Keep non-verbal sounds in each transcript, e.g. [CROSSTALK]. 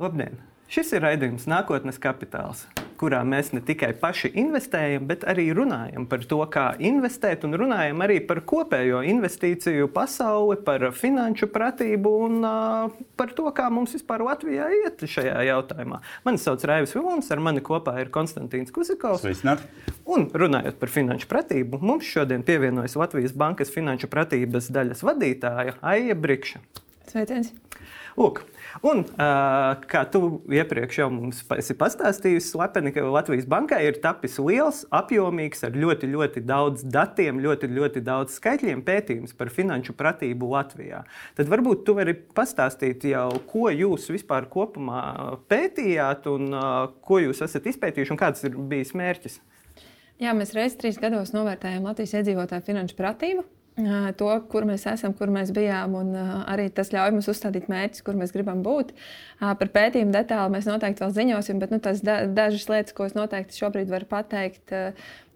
Labdien! Šis ir raidījums Nākotnes kapitāls, kurā mēs ne tikai paši investējam, bet arī runājam par to, kā investēt, un runājam arī par kopējo investīciju pasauli, par finanšu pratību un uh, par to, kā mums vispār Latvijā iet šajā jautājumā. Mani sauc Raivis Vilons, ar mani kopā ir Konstantīns Kuzikovs. Sveicināt! Un runājot par finanšu pratību, mums šodien pievienojas Latvijas Bankas finanšu pratības daļas vadītāja Aija Brikša. Sveiciens! Lūk, un, kā tu iepriekš jau mums esi pastāstījis, slepeni, ka Latvijas bankai ir tapis liels, apjomīgs, ar ļoti, ļoti daudz datiem, ļoti, ļoti daudz skaitļiem pētījums par finanšu pratību Latvijā. Tad varbūt tu vari pastāstīt jau, ko jūs vispār kopumā pētījāt un ko jūs esat izpētījuši un kāds ir bijis mērķis. Jā, mēs reizes trīs gados novērtējam Latvijas iedzīvotāju finanšu pratību to, kur mēs esam, kur mēs bijām, un arī tas ļauj mums uzstādīt mērķus, kur mēs gribam būt. Par pētījumu detāli mēs noteikti vēl ziņosim, bet nu, tas da dažas lietas, ko es noteikti šobrīd varu pateikt.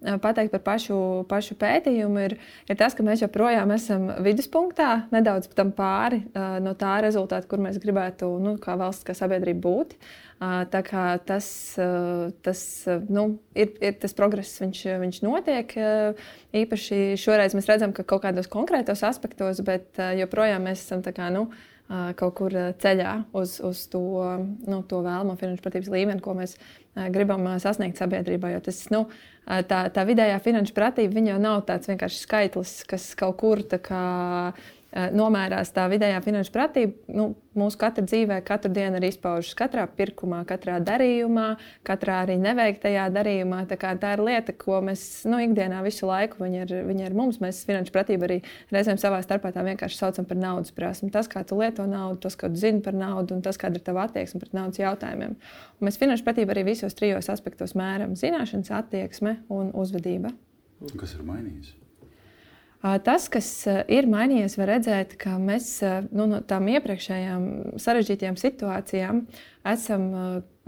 Pateikt par pašu, pašu pētījumu, ir, ir tas, ka mēs joprojām esam viduspunktā, nedaudz pāri no tā rezultāta, kur mēs gribētu, nu, kā valsts, kā sabiedrība būt. Tā kā tas, tas nu, ir, ir tas progress, viņš, viņš notiek. Īpaši šoreiz mēs redzam, ka kaut kādos konkrētos aspektos, bet joprojām mēs esam kā, nu, kaut kur ceļā uz, uz to, nu, to vēlamo finanšu pratības līmeni, ko mēs gribam sasniegt sabiedrībā. Jo tas, nu, tā, tā vidējā finanšu pratība jau nav tāds vienkārši skaitlis, kas kaut kur kā, nomērās tā vidējā finanšu pratība. Nu, mūsu katra dzīvē katru dienu ir izpaužas katrā pirkumā, katrā darījumā, katrā arī neveiktajā darījumā. Tā, tā ir lieta, ko mēs nu, ikdienā visu laiku viņi ir, viņi ir mums. Mēs finanšu pratību arī reizēm savā starpā tā vienkārši saucam par naudas prasmu. Tas, kā tu lieto naudu, tas, ko tu zini par naudu un tas, kāda ir tava attieksme pret naudas jautājumiem. Un mēs finanšu pratību arī visos trijos aspektos mēram - zināšanas, attieksme un uzvedība. Kas ir mainījies? Tas, kas ir mainījies, var redzēt, ka mēs nu, no tām iepriekšējām sarežģītajām situācijām esam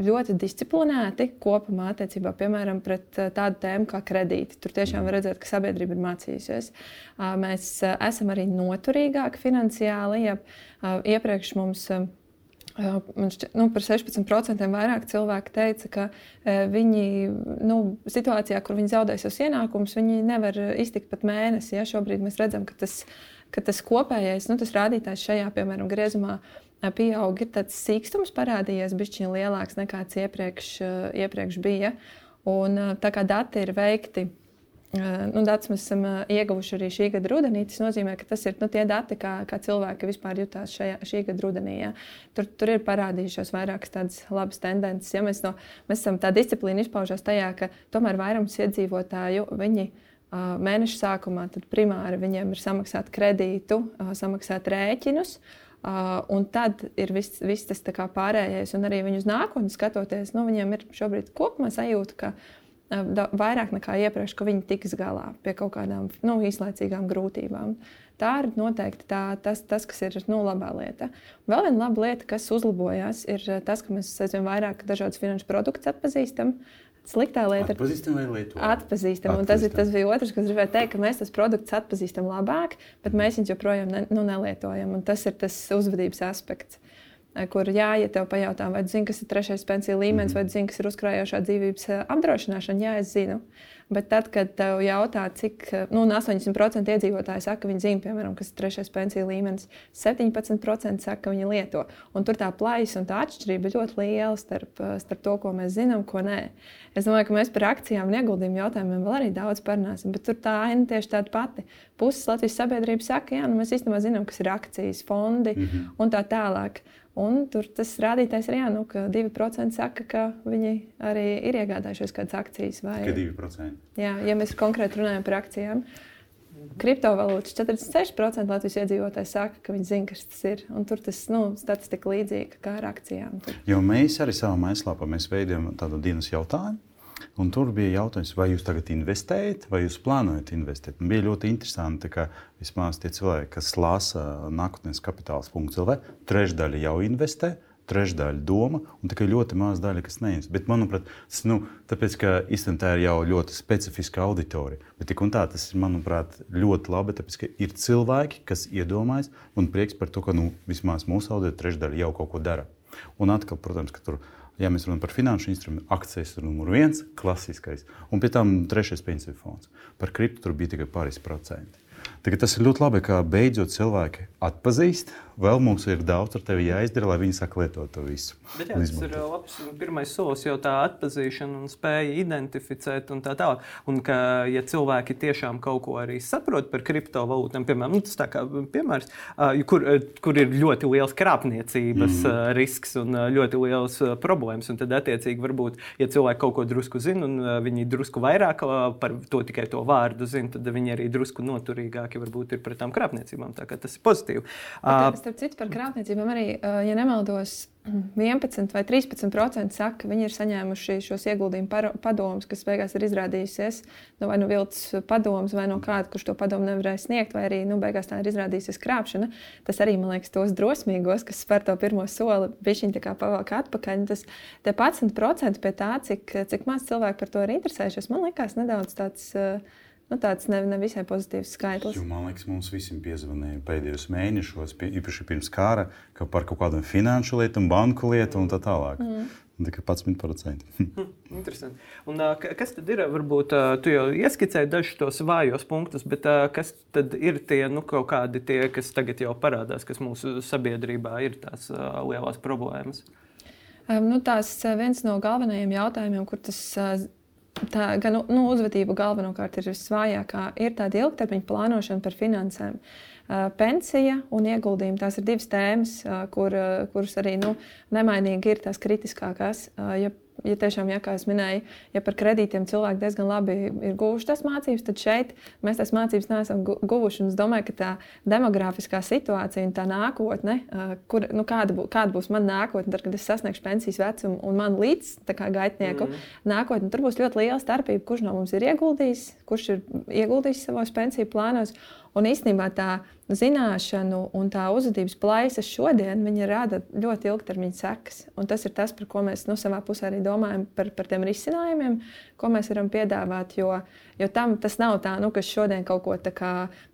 ļoti disciplinēti kopumā attiecībā piemēram pret tādu tēmu kā kredīti. Tur tiešām var redzēt, ka sabiedrība ir mācījusies. Mēs esam arī noturīgāki finansiāli. Ja iepriekš mums Man šķiet, nu, par 16% vairāk cilvēku teica, ka viņi nu, situācijā, kur viņi zaudē savus ienākumus, viņi nevar iztikt pat mēnesi. Ja? Šobrīd mēs redzam, ka tas, ka tas kopējais nu, tas rādītājs šajā piemēram, griezumā pieaug. Ir tāds sīkstums parādījies, bišķiņ lielāks nekā tas iepriekš, iepriekš bija. Un, tā kā dati ir veikti nu, datus mēs esam ieguvuši arī šī gada rudenī. Tas nozīmē, ka tas ir nu, tie dati, kā, kā cilvēki vispār jutās šajā, šī gada rudenī. Jā. Tur, tur ir parādījušās vairākas tādas labas tendences. Ja mēs, no, mēs esam tā disciplīna izpaužās tajā, ka tomēr vairums iedzīvotāju viņi mēneša sākumā primāri viņiem ir samaksāt kredītu, samaksāt rēķinus. Uh, un tad ir viss, viss tas pārējais, un arī viņu uz nākotni skatoties, nu, viņiem ir šobrīd kopumā sajūta, ka vairāk nekā iepriekš, ka viņi tiks galā pie kaut kādām nu, īslaicīgām grūtībām. Tā ir noteikti tā, tas, tas, kas ir nu, labā lieta. Vēl viena laba lieta, kas uzlabojās, ir tas, ka mēs aizvien vairāk dažādus finanšu produktus atpazīstam. Sliktā lieta ir atpazīstam vai lietojam? Atpazīstam. atpazīstam. Tas, ir, tas bija otrs, kas gribēja teikt, ka mēs tos produktus atpazīstam labāk, bet mēs viņus joprojām ne, nu, nelietojam. Un tas ir tas uzvedības aspekts kur jā, ja tev pajautā, vai zini, kas ir trešais pensiju līmenis, mm -hmm. vai zini, kas ir uzkrājošā dzīvības apdrošināšana, jā, es zinu. Bet tad, kad tev jautā, cik nu, 80% iedzīvotāji saka, ka viņi zina, piemēram, kas ir trešais pensiju līmenis, 17% saka, ka viņi lieto. Un tur tā plaisa un tā atšķirība ir ļoti liela starp, starp to, ko mēs zinām, ko nē. Es domāju, ka mēs par akcijām un ieguldījumu jautājumiem vēl arī daudz parunāsim, bet tur tā aina tieši tāda pati. Puses Latvijas sabiedrības saka, ka nu, mēs īstenībā zinām, kas ir akcijas, fondi mm -hmm. un tā tālāk. Un tur tas rādītājs ir, jā, nu, ka 2% saka, ka viņi arī ir iegādājušies kādas akcijas. Vai, Tikai 2%. Jā, ja mēs konkrēti runājam par akcijām. Kriptovalūtas 46% Latvijas iedzīvotāji saka, ka viņi zina, kas tas ir. Un tur tas nu, statistika līdzīga kā ar akcijām. Jo mēs arī savā mājaslapā veidojam tādu dienas jautājumu. Un tur bija jautājums, vai jūs tagad investējat, vai jūs plānojat investēt. Un bija ļoti interesanti, ka vismaz tie cilvēki, kas lasa nākotnes kapitāls.cl, trešdaļa jau investē, trešdaļa doma, un tikai ļoti maza daļa, kas neinvestē. Bet, manuprāt, tas nu, tāpēc, īstenībā tā ir jau ļoti specifiska auditorija. Bet tik un tā tas ir, manuprāt, ļoti labi, tāpēc, ka ir cilvēki, kas iedomājas, un prieks par to, ka nu, vismaz mūsu auditorija trešdaļa jau kaut ko dara. Un atkal, protams, ka tur, ja mēs runājam par finanšu instrumentu, akcijas ir numur viens, klasiskais, un pie tam trešais pensiju fonds. Par kriptu tur bija tikai pāris procenti. Tagad tas ir ļoti labi, ka beidzot cilvēki atpazīst. Vēl mums ir daudz ar tevi jāizdara, lai viņi sāk lietot to visu. Bet jā, tas ir labs pirmais solis, jau tā atpazīšana un spēja identificēt un tā tālāk. Un ka, ja cilvēki tiešām kaut ko arī saprot par kriptovalūtām, piemēram, nu, tas tā kā piemērs, kur, kur ir ļoti liels krāpniecības mm. risks un ļoti liels problēmas, un tad attiecīgi varbūt, ja cilvēki kaut ko drusku zina un viņi drusku vairāk par to tikai to vārdu zina, tad viņi arī drusku noturīgāki varbūt ir pret tām krāpniecībām. Tā kā tas ir pozitīvi. Bet, starp citu, par krāpniecībām arī, ja nemaldos, 11 vai 13% saka, ka viņi ir saņēmuši šos ieguldījumu padomus, kas beigās ir izrādījusies nu, vai nu viltus padomus, vai no kāda, kurš to padomu nevarēja sniegt, vai arī nu, beigās tā ir izrādījusies krāpšana. Tas arī, man liekas, tos drosmīgos, kas spēr to pirmo soli, viņi tā kā pavalk atpakaļ. Tas 11% pie tā, cik, cik maz cilvēku par to ir interesējušies, man liekas nedaudz tāds. Uh, nu, tāds ne, ne visai pozitīvs skaitlis. Jo, man liekas, mums visiem piezvanīja pēdējos mēnešos, pie, īpaši pirms kara, ka par kaut kādām finanšu lietām, banku lietām un tā tālāk. Mm. Tikai 11%. [LAUGHS] Interesanti. Un, kas tad ir? Varbūt tu jau ieskicēji dažus tos vājos punktus, bet kas tad ir tie nu, kaut kādi tie, kas tagad jau parādās, kas mūsu sabiedrībā ir tās lielās problēmas? Nu, tās viens no galvenajiem jautājumiem, kur tas tā gan nu, uzvedība galvenokārt ir visvājākā, ir tāda ilgtermiņa plānošana par finansēm. Pensija un ieguldījumi tās ir divas tēmas, kur, kuras arī nu, nemainīgi ir tās kritiskākās. Ja ja tiešām, ja, kā jau minēju, ja par kredītiem cilvēki diezgan labi ir guvuši tās mācības, tad šeit mēs tās mācības neesam guvuši. Es domāju, ka tā demogrāfiskā situācija un tā nākotne, kur, nu, kāda, bū, kāda būs mana nākotne, tad, kad es sasniegšu pensijas vecumu un man līdz gaitnieku mm. nākotne, tur būs ļoti liela starpība, kurš no mums ir ieguldījis, kurš ir ieguldījis savos pensiju plānos. Un īstenībā tā zināšanu un tā uzvedības plaisa šodien rada ļoti ilgtermiņa sekas. Un tas ir tas, par ko mēs nu, savā pusē arī domājam par, par tiem risinājumiem, ko mēs varam piedāvāt. Jo, jo tam tas nav tā, nu, ka es šodien kaut ko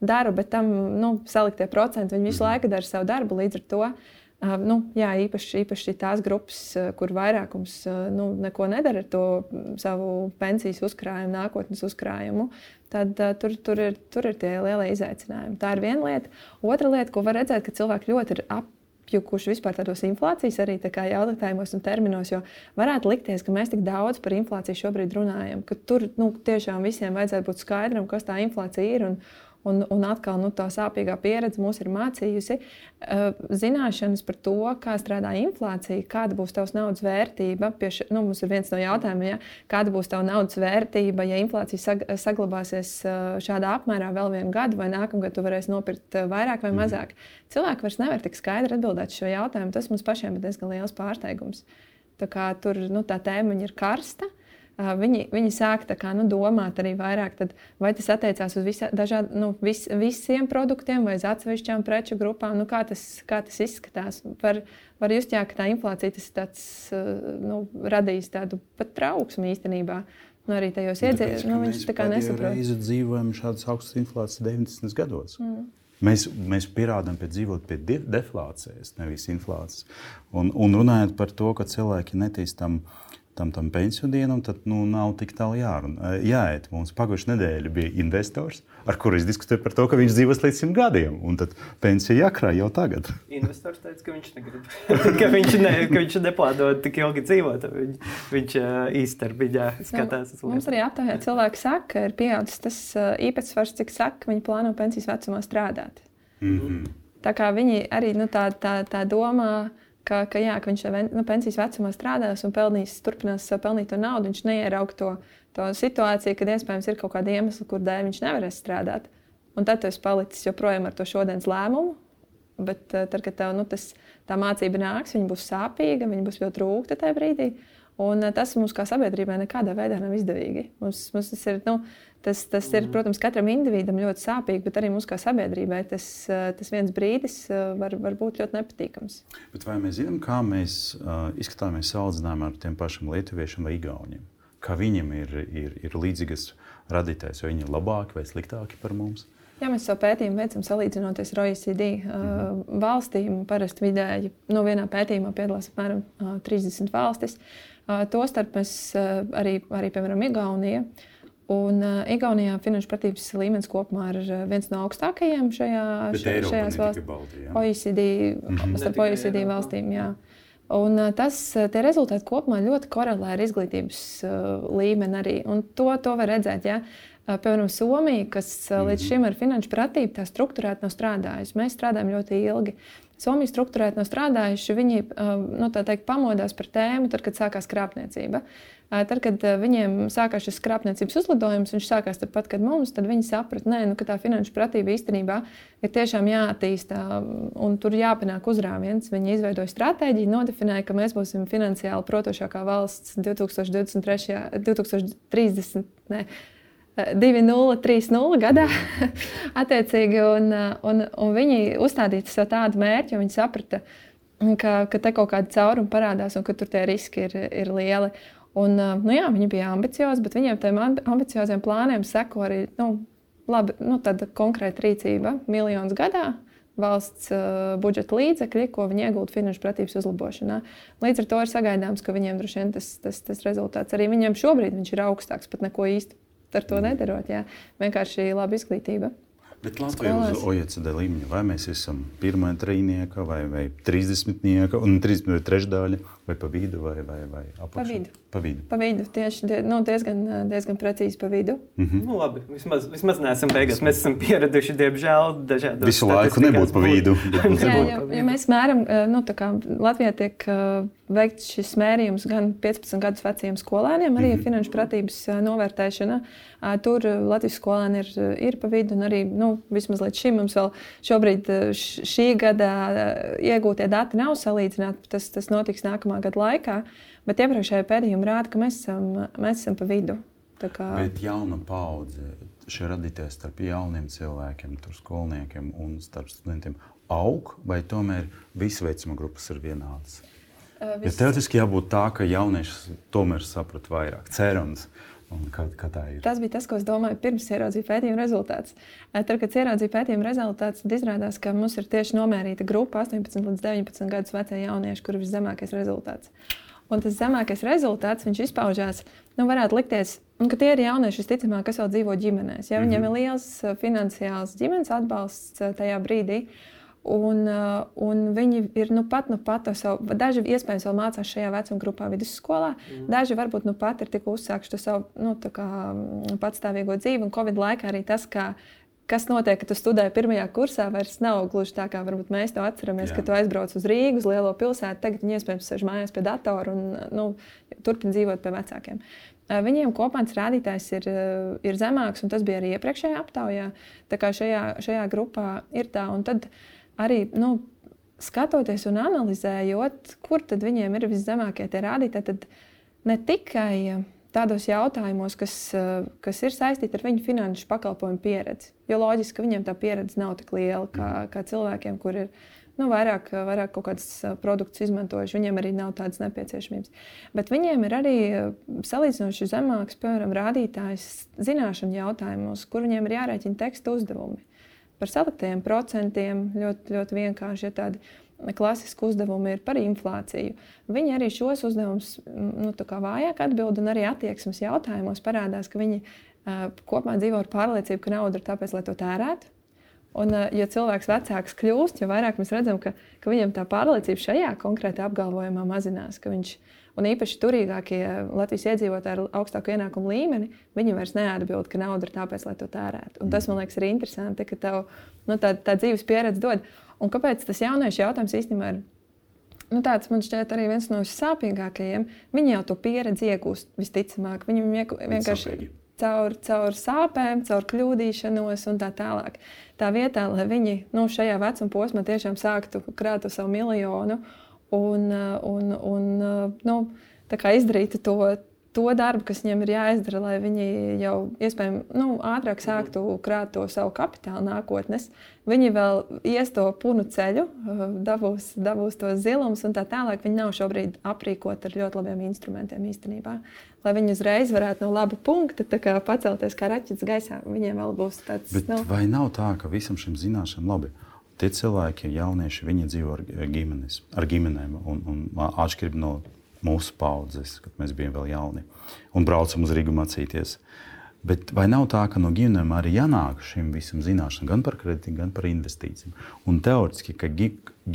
daru, bet tam nu, saliktie procenti visu laiku dara savu darbu līdz ar to. Nu, jā, īpaši, īpaši tās grupas, kur vairākums nu, neko nedara ar to savu pensijas uzkrājumu, nākotnes uzkrājumu, tad uh, tur, tur, ir, tur ir tie lielie izaicinājumi. Tā ir viena lieta. Otra lieta, ko var redzēt, ka cilvēki ļoti ir ap apjukuši vispār tādos inflācijas arī tā jautājumos un terminos, jo varētu likties, ka mēs tik daudz par inflāciju šobrīd runājam, ka tur nu, tiešām visiem vajadzētu būt skaidram, kas tā inflācija ir. Un, Un, un atkal nu, tā sāpīgā pieredze mūs ir mācījusi uh, zināšanas par to, kā strādā inflācija, kāda būs tavs naudas vērtība. Š, nu, mums ir viens no jautājumiem, ja, kāda būs tava naudas vērtība, ja inflācija sag, saglabāsies uh, šādā apmērā vēl vienu gadu, vai nākamgad tu varēsi nopirkt uh, vairāk vai mhm. mazāk. Cilvēki vairs nevar tik skaidri atbildēt šo jautājumu. Tas mums pašiem ir diezgan liels pārsteigums. Tā kā tur nu, tā tēma ir karsta. Viņi, viņi sāk kā, nu, domāt arī vairāk, tad, vai tas attiecās uz visa, dažād, nu, vis, visiem produktiem vai uz atsevišķām preču grupām. Nu, kā, tas, kā tas izskatās? Var, var just, jā, ka tā inflācija tas tāds, nu, radīs tādu pat trauksmu īstenībā. Nu, arī tajos iedzīvotājos nu, viņš tā kā nesaprot. Mēs dzīvojam šādas augstas inflācijas 90. gados. Mm. Mēs, mēs pierādām, ka dzīvot pie deflācijas, nevis inflācijas. Un, un runājot par to, ka cilvēki netīstam uh, tam, tam pensiju dienam, tad nu, nav tik tālu jārunā. Jāiet. Mums pagājušajā nedēļā bija investors, ar kuru es diskutēju par to, ka viņš dzīvos līdz simt gadiem. Un tad pensija jākrāj jau tagad. Investors teica, ka viņš negrib, [LAUGHS] ka viņš, ne, ka viņš neplāno tik ilgi dzīvot. Viņš, viņš īstermiņā skatās uz to. Mums arī aptaujā cilvēki saka, ka ir pieaudzis tas īpatsvars, cik saka, viņi plāno pensijas vecumā strādāt. Mm -hmm. Tā kā viņi arī nu, tā, tā, tā domā ka, ka, jā, ka viņš nu, pensijas vecumā strādās un pelnīs, turpinās pelnīt to naudu. Viņš neierauga to, to situāciju, kad iespējams ir kaut kāda iemesla, kur dēļ viņš nevarēs strādāt. Un tad tu esi palicis joprojām ar to šodienas lēmumu. Bet eh, tad, kad tev nu, tas, tā mācība nāks, viņa būs sāpīga, viņa būs ļoti rūkta tajā brīdī. Un eh, tas mums kā sabiedrībai nekādā veidā nav izdevīgi. Mums, mums tas ir, nu, Tas, tas ir, mm. protams, katram individam ļoti sāpīgi, bet arī mums kā sabiedrībai tas, eh, tas viens brīdis eh, var, var būt ļoti nepatīkams. Bet vai mēs zinām, kā mēs uh, izskatāmies salīdzinājumā ar tiem pašiem lietuviešiem vai igauniem? Kā viņiem ir, ir, ir līdzīgas radītājs, vai viņi ir labāki vai sliktāki par mums? Jā, mēs savu pētījumu veicam salīdzinoties ar OECD uh, mhm. valstīm. Parasti vidēji no vienā pētījumā piedalās apmēram uh, 30 valstis. Uh, Tostarp mēs uh, arī, arī, piemēram, Igaunija. Un uh, Igaunijā finanšu pratības līmenis kopumā ir uh, viens no augstākajiem šajā, Bet šajās valstīs. OECD, mm -hmm. starp OECD valstīm. Jā. Un tas, tie rezultāti kopumā ļoti korelē ar izglītības uh, līmeni arī. Un to, to var redzēt. Ja? Piemēram, Somija, kas līdz mhm. šim ar finanšu pratību tā struktūrēti nav strādājusi. Mēs strādājam ļoti ilgi. Somija struktūrēti nav strādājuši. Viņi nu, teikt, pamodās par tēmu, tad, kad sākās krāpniecība. Tad, kad viņiem sākās šis krāpniecības uzlidojums, viņš sākās tāpat, kad mums, tad viņi saprata, nē, nu, ka tā finanšu pratība īstenībā ir tiešām jāattīstā un tur jāpanāk uzrāviens. Viņi izveidoja stratēģiju, nodefinēja, ka mēs būsim finansiāli protošākā valsts 2023. 2030. Ne, 2-0-3-0 gadā. [LAUGHS] attiecīgi, un, un, un viņi uzstādīja sev tādu mērķi, jo viņi saprata, ka, ka te kaut kāda cauruma parādās un ka tur tie riski ir, ir lieli. Un, nu jā, viņi bija ambiciozi, bet viņiem tam ambicioziem plāniem seko arī nu, labi, nu, konkrēta rīcība miljonus gadā. Valsts uh, budžeta līdzekļi, ko viņi iegūta finanšu pratības uzlabošanā. Līdz ar to ir sagaidāms, ka viņiem droši vien tas, tas, tas rezultāts arī viņiem šobrīd ir augstāks, pat neko īsti ar to nedarot. Jā. Vienkārši laba izglītība. Bet Latvijā uz OECD līmeņa vai mēs esam pirmā trīnieka, vai, vai trīsdesmitnieka, un trīsdesmit trešdaļa, vai pa vidu, vai, vai, vai apakšā? Pa vidu. Pa vidu. Pa vidu. Tieši die, nu, diezgan, diezgan precīzi pa vidu. Mm -hmm. nu, labi, vismaz, vismaz neesam beigās. Mēs esam pieraduši, diemžēl, dažādos. Visu laiku nebūt pa vidu. [LAUGHS] Jā, ja, ja mēs mēram, nu, tā kā Latvijā tiek veikts šis mērījums gan 15 gadus veciem skolēniem, arī mm -hmm. finanšu pratības novērtēšana. Tur Latvijas skolēni ir, ir pa vidu, un arī nu, vismaz līdz šim mums vēl šobrīd šī gada iegūtie dati nav salīdzināti. Tas, tas notiks nākamā gada laikā, bet iepriekšējā pētījuma rāda, ka mēs esam, mēs esam pa vidu. Kā... Bet jauna paudze, šie radīties starp jauniem cilvēkiem, skolniekiem un starp studentiem, aug vai tomēr visas vecuma grupas ir vienādas? Vis... ja teorētiski jābūt tā, ka jaunieši tomēr saprot vairāk, cerams. Kā, kā tas bija tas, ko es domāju, pirms ieraudzīju pētījuma rezultātus. Tad, kad ieraudzīju pētījuma rezultātus, tad izrādās, ka mums ir tieši nomērīta grupa 18 līdz 19 gadus vecie jaunieši, kur ir viszemākais rezultāts. Un tas zemākais rezultāts izpaužās, nu, varētu likties, ka tie ir jaunieši, visticamāk, kas vēl dzīvo ģimenēs. Ja? Viņiem mm -hmm. ir liels finansiāls ģimenes atbalsts tajā brīdī. Uh, un viņi ir nu pat, nu pat savu, daži iespējams vēl mācās šajā vecuma grupā, vidusskolā. Mm. Daži varbūt nu pat ir tikko uzsākuši to savu nu, kā, mm, patstāvīgo dzīvi. Un Covid laikā arī tas, kā, kas notiek, kad tu studē pirmajā kursā, vairs nav gluži tā, kā mēs to atceramies, Jā. kad tu aizbrauc uz Rīgas, lielo pilsētu. Tagad viņi iespējams sēž mājās pie datora un nu, turpina dzīvot pie vecākiem. Uh, viņiem kopienas rādītājs ir, ir zemāks, un tas bija arī iepriekšējā aptaujā. Tā kā šajā, šajā grupā ir tā. Un tad, uh, arī nu, skatoties un analizējot, kur tad viņiem ir viszemākie tie rādītāji, tad ne tikai eh, tādos jautājumos, kas, eh, kas ir saistīti ar viņu finanšu pakalpojumu pieredzi. Jo loģiski, ka viņiem tā pieredze nav tik liela kā, kā cilvēkiem, kuriem ir nu, vairāk, vairāk kaut kādas eh, produktus izmantojuši. Viņiem arī nav tādas nepieciešamības. Bet viņiem ir arī salīdzinoši zemāks, piemēram, rādītājs zināšanu jautājumos, kur viņiem ir jārēķina teksta uzdevumi par saliktiem procentiem. Ļoti, ļoti vienkārši ja tādi klasiski uzdevumi ir par inflāciju. Viņi arī šos uzdevumus nu, vājāk atbild, un arī attieksmes jautājumos parādās, ka viņi uh, kopumā dzīvo ar pārliecību, ka nauda ir tāpēc, lai to tērētu. Un, uh, jo cilvēks vecāks kļūst, jo vairāk mēs redzam, ka, ka viņam tā pārliecība šajā konkrētā apgalvojumā mazinās. Viņš, un īpaši turīgākie Latvijas iedzīvotāji ar augstāku ienākumu līmeni, viņi vairs neatbild, ka nauda ir tāpēc, lai to tērētu. Un tas man liekas, ir interesanti, ka tev nu, tā, tā dzīves pieredze dod. Un kāpēc tas jauniešu jautājums īstenībā ir? Nu, tāds man šķiet arī viens no sāpīgākajiem. Viņi jau to pieredzi iegūst visticamāk. Viņi vienkārši caur, caur sāpēm, caur kļūdīšanos un tā tālāk. Tā vietā, lai viņi nu, šajā vecuma posmā tiešām sāktu krāt savu miljonu un, un, un nu, izdarītu to to darbu, kas viņiem ir jāizdara, lai viņi jau iespējami nu, ātrāk sāktu krāt to savu kapitālu nākotnes. Viņi vēl ies to punu ceļu, uh, dabūs, dabūs to zilumus un tā tālāk. Viņi nav šobrīd aprīkoti ar ļoti labiem instrumentiem īstenībā. Lai viņi uzreiz varētu no laba punkta kā pacelties kā raķetes gaisā, viņiem vēl būs tāds. Bet nu... Vai nav tā, ka visam šim zināšanām labi? Tie cilvēki, jaunieši, viņi dzīvo ar, ģimenes, ar ģimenēm un, un atšķirīgi no mūsu paudzes, kad mēs bijām vēl jauni un braucam uz Rīgu mācīties. Bet vai nav tā, ka no ģimenēm arī jānāk šim visam zināšanām, gan par kredītu, gan par investīcijām? Un teorētiski, ka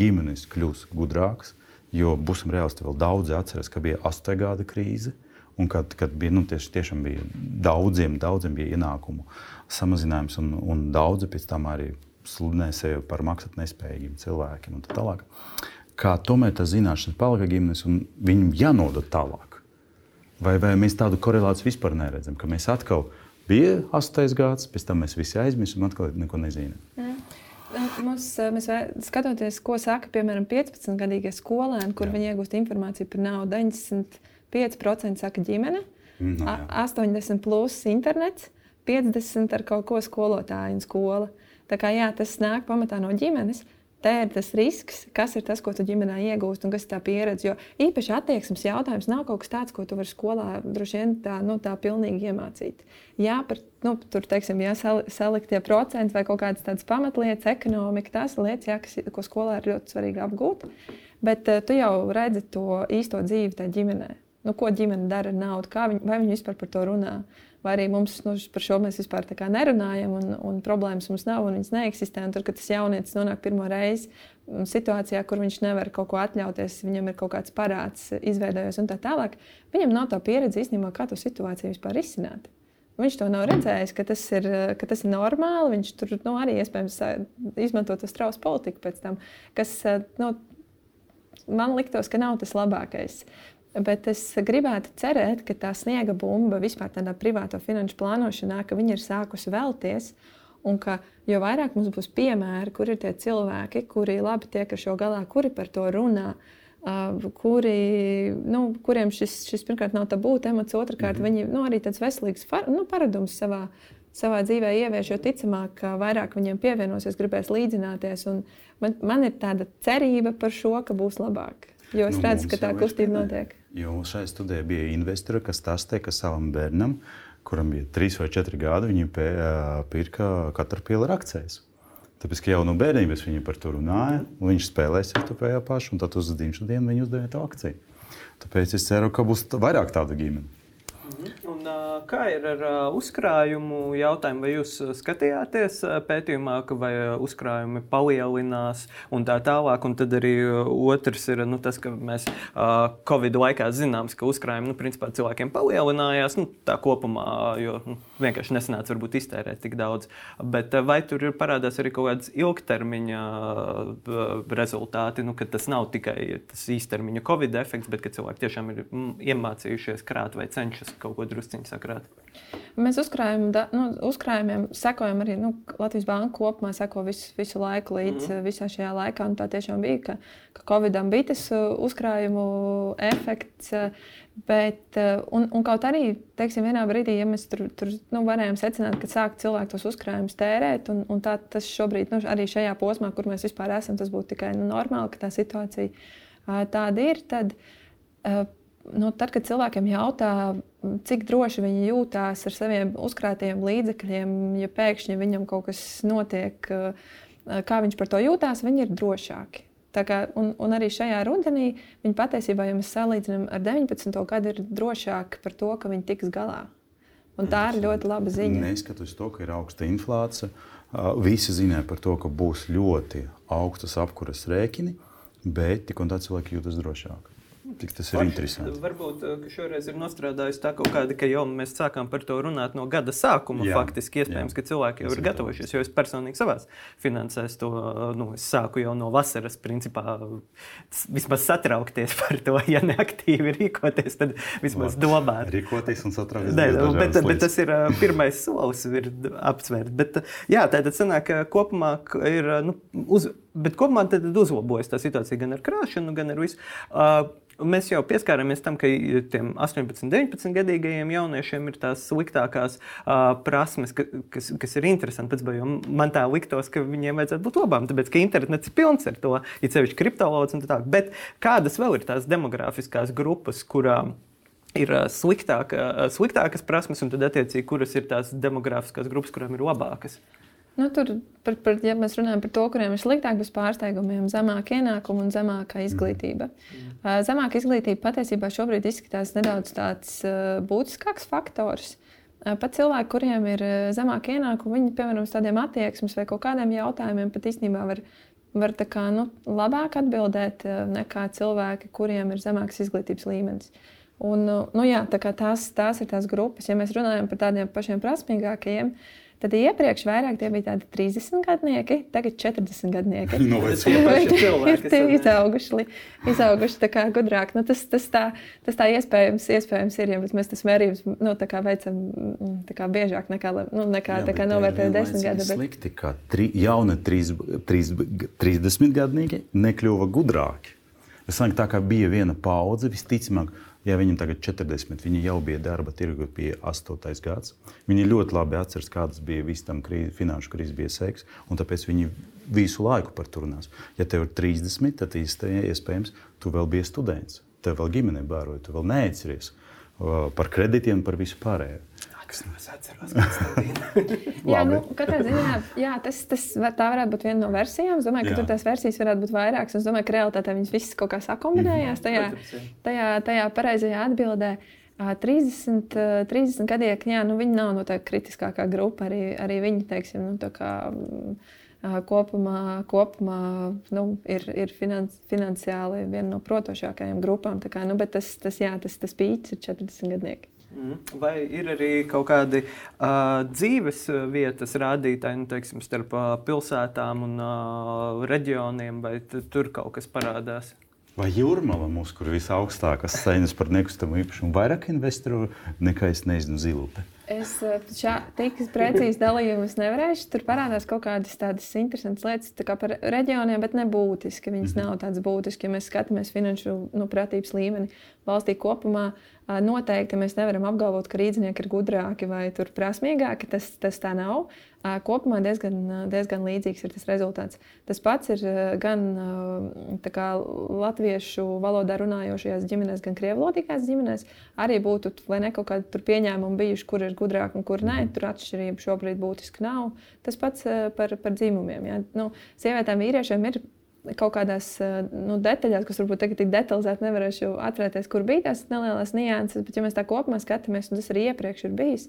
ģimenes kļūs gudrākas, jo būsim reāli, vēl daudzi atceras, ka bija 8 gada krīze. Un kad, kad bija, nu, tieši, tiešām bija daudziem, daudziem bija ienākumu samazinājums, un, un daudzi pēc tam arī sludināja sevi par maksāt nespējīgiem cilvēkiem un tā tālāk kā tomēr tas zināšanas palika ģimenes un viņam jānodod tālāk. Vai, vai mēs tādu korelāciju vispār neredzam, ka mēs atkal bija 8. gads, pēc tam mēs visi aizmirsām un atkal neko nezinām. Mm. Mums, mēs skatoties, ko saka piemēram 15-gadīgie skolēni, kur jā. viņi iegūst informāciju par naudu, 95% saka ģimene, mm, no, jā. 80% plus internets, 50% ar kaut ko skolotāju un skola. Tā kā jā, tas nāk pamatā no ģimenes. Te ir tas risks, kas ir tas, ko tu ģimenē iegūsti un kas ir tā pieredze. Jo īpaši attieksmes jautājums nav kaut kas tāds, ko tu vari skolā droši vien tā, nu, tā pilnīgi iemācīt. Jā, par, nu, tur teiksim, jā, salikt tie procenti vai kaut kādas tādas pamatlietas, ekonomika, tās lietas, jā, kas, ko skolā ir ļoti svarīgi apgūt. Bet uh, tu jau redzi to īsto dzīvi tajā ģimenē. Nu, ko ģimene dara ar naudu, viņi, vai viņi vispār par to runā vai arī mums nu, par šo mēs vispār nerunājam, un, un problēmas mums nav, un viņas neeksistē. Un tur, kad tas jaunietis nonāk pirmo reizi situācijā, kur viņš nevar kaut ko atļauties, viņam ir kaut kāds parāds, izveidojies un tā tālāk, viņam nav tā pieredze īstenībā, kā to situāciju vispār izsināt. Viņš to nav redzējis, ka tas ir, ka tas ir normāli. Viņš tur nu, arī iespējams izmanto to strausu politiku pēc tam, kas nu, man liktos, ka nav tas labākais. Bet es gribētu cerēt, ka tā sniega bumba vispār tādā privāto finanšu plānošanā, ka viņi ir sākusi vēlties. Un ka jo vairāk mums būs piemēri, kur ir tie cilvēki, kuri labi tiek ar šo galā, kuri par to runā, kuri, nu, kuriem šis, šis pirmkārt nav tabū temats, otrkārt mm -hmm. viņi nu, arī tāds veselīgs nu, paradums savā, savā dzīvē ievieš, jo ticamāk, ka vairāk viņiem pievienosies, gribēs līdzināties. Man, man ir tāda cerība par šo, ka būs labāk. Jo es nu, redzu, ka tā kustība notiek. Jo šai studijai bija investori, kas stāstīja, ka savam bērnam, kuram bija 3 vai 4 gadi, viņi pirka katru pielu akcijas. Tāpēc, ka jau no bērnības viņi par to runāja, viņš spēlēs ar to pašu, un tad uz dzimšanas dienu viņi uzdeva to akciju. Tāpēc es ceru, ka būs vairāk tādu ģimeni. Kā ir ar uzkrājumu jautājumu? Vai jūs skatījāties pētījumā, ka uzkrājumi palielinās un tā tālāk? Un tad arī otrs ir nu, tas, ka mēs Covid laikā zinām, ka uzkrājumi nu, principā, cilvēkiem palielinājās nu, kopumā, jo nu, vienkārši nesanāca varbūt iztērēt tik daudz. Bet vai tur parādās arī kaut kādas ilgtermiņa rezultāti, nu, ka tas nav tikai tas īstermiņa Covid efekts, bet ka cilvēki tiešām ir iemācījušies krāt vai cenšas kaut ko drusciņu sakrāt? Mēs uzkrājum, da, nu, uzkrājumiem sekojam arī nu, Latvijas Banka kopumā, seko visu, visu laiku līdz mm. visā šajā laikā. Tā tiešām bija, ka, ka Covid-am bija tas uh, uzkrājumu efekts. Uh, bet, uh, un, un kaut arī, teiksim, vienā brīdī, ja mēs tur, tur nu, varējām secināt, ka sāk cilvēki tos uzkrājumus tērēt, un, un tā tas šobrīd, nu, arī šajā posmā, kur mēs vispār esam, tas būtu tikai nu, normāli, ka tā situācija tāda ir. Tad, nu, tad, kad cilvēkiem jautā, cik droši viņi jūtās ar saviem uzkrātajiem līdzekļiem, ja pēkšņi viņam kaut kas notiek, kā viņš par to jūtās, viņi ir drošāki. Kā, un, un arī šajā rudenī viņi patiesībā, ja mēs salīdzinām ar 19. gadu, ir drošāki par to, ka viņi tiks galā. Un tā ir ļoti laba ziņa. Neskatoties to, ka ir augsta inflācija, visi zināja par to, ka būs ļoti augstas apkuras rēķini, bet tik un tā cilvēki jūtas drošāk. Cik tas ir Varbūt, interesanti. Varbūt eh, šoreiz ir nostrādājusi tā kaut kāda, ka jau mēs sākām par to runāt no gada sākuma. Jā, faktiski iespējams, jā. ka cilvēki jau ir gatavojušies. Jo es personīgi savā finansēs to nu, sāku jau no vasaras, principā vismaz satraukties [LAUGHS] par to. Ja neaktīvi rīkoties, tad vismaz domāt. Rīkoties un satraukties. Nē, bet, bet tas ir eh, pirmais solis, ir apsvērt. Bet, jā, tātad sanāk, kopumā ir nu, uz bet kopumā tad uzlabojas tā situācija gan ar krāšanu, gan ar visu. Uh, Mēs jau pieskārāmies tam, ka tiem 18, 19 gadīgajiem jauniešiem ir tās sliktākās uh, prasmes, ka, kas, kas ir interesanti. Pēc, man tā liktos, ka viņiem vajadzētu būt labām, tāpēc ka internets ir pilns ar to, ir sevišķi kriptovalūtas un tā tālāk. Bet kādas vēl ir tās demogrāfiskās grupas, kurām ir sliktāka, sliktākas prasmes, un tad, attiecīgi, kuras ir tās demogrāfiskās grupas, kurām ir labākas? Nu, tur, par, par, ja mēs runājam par to, kuriem ir sliktāk bez pārsteigumiem, zemāka ienākuma un zemāka izglītība. Mm. Uh, zemāka izglītība patiesībā šobrīd izskatās nedaudz tāds uh, būtiskāks faktors. Uh, pat cilvēki, kuriem ir zemāka ienākuma, viņi, piemēram, tādiem attieksmes vai kaut kādiem jautājumiem pat īstenībā var, var kā, nu, labāk atbildēt nekā cilvēki, kuriem ir zemāks izglītības līmenis. Un, nu, jā, tā tās, tās ir tās grupas. Ja mēs runājam par tādiem pašiem prasmīgākajiem, uh, Tad iepriekš vairāk tie bija tādi 30 gadnieki, tagad 40 gadnieki. [LAUGHS] No, [LAUGHS] ir tie izauguši, izauguši kā gudrāk. Nu, tas, tas, tā, tas tā iespējams, iespējams ir, ja mēs tas mērījums nu, veicam kā biežāk nekā, nu, nekā Jā, novērtējam desmit gadu. Bet... Slikti, ka tri, jauni 30 gadnieki nekļuva gudrāki. Es domāju, tā kā bija viena paudze, visticamāk, Ja viņam tagad ir 40, viņi jau bija darba tirgu pie 8. gads. Viņi ļoti labi atceras, kādas bija visas tam krīze, finanšu krīzes, bija seks, un tāpēc viņi visu laiku par to runās. Ja tev ir 30, tad iespējams, tu vēl biji students, tev vēl ģimene bāroja, tu vēl neatceries par kredītiem, par visu pārējo kas no es atceros. [LAUGHS] jā, nu, katrā ziņā jā, tas, tas var, tā varētu būt viena no versijām. Es domāju, ka jā. tur tās versijas varētu būt vairākas. Es domāju, ka realitātē viņas visas kaut kā sakombinējās tajā, tajā, tajā pareizajā atbildē. 30, 30 gadieki, jā, nu, viņi nav no tā kritiskākā grupa. Arī, arī viņi, teiksim, nu, kā, kopumā, kopumā nu, ir, ir finans, finansiāli viena no protošākajām grupām. Kā, nu, bet tas, tas, jā, tas, tas pīķis ir 40 gadnieki. Mhm. Vai ir arī kaut kādi uh, dzīves vietas rādītāji nu, teiksim, starp uh, pilsētām un uh, reģioniem, vai tur kaut kas parādās? Vai jūrmala mums, kur visaugstākās cenas par nekustamo īpašumu, vairāk investoru nekā es nezinu, zilupe? Es tik precīzi dalījumus nevarēšu. Tur parādās kaut kādas tādas interesantas lietas tā par reģioniem, bet ne būtiski. Viņas mm -hmm. nav tādas būtiskas. Ja mēs skatāmies finanšu nu, pratības līmeni valstī kopumā, Noteikti mēs nevaram apgalvot, ka rīznieki ir gudrāki vai prasmīgāki. Tas, tas tā nav. Kopumā diezgan, diezgan līdzīgs ir tas rezultāts. Tas pats ir gan kā, latviešu valodā runājošajās ģimenēs, gan krievlodīgās ģimenēs. Arī būtu ne kaut kādi pieņēmumi bijuši, kur ir gudrāki un kur nē. Tur atšķirība šobrīd būtiski nav. Tas pats par, par dzimumiem. Ja? Nu, sievietēm, vīriešiem ir kaut kādās eh, nu, detaļās, kas varbūt tagad tik detalizēti nevarēšu atcerēties, kur bija tās nelielas nianses, bet ja mēs tā kopumā skatāmies, un tas arī iepriekš ir bijis,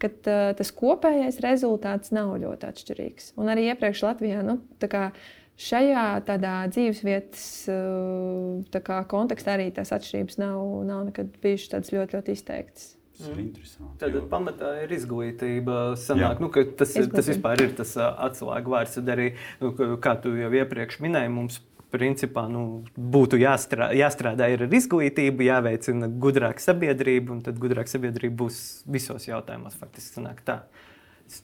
ka uh, tas kopējais rezultāts nav ļoti atšķirīgs. Un arī iepriekš Latvijā nu, šajā tādā dzīvesvietas uh, kontekstā arī tās atšķirības nav, nav nekad bijušas tādas ļoti, ļoti izteiktas. Tas ir interesanti. Tad jo... pamatā ir izglītība. Sanāk, nu, tas, Izglītība. tas vispār ir tas atslēgu vārds. Tad arī, nu, kā tu jau iepriekš minēji, mums principā nu, būtu jāstrādā, jāstrādā ar izglītību, jāveicina gudrāka sabiedrība, un tad gudrāka sabiedrība būs visos jautājumos. Faktiski sanāk tā. Tas,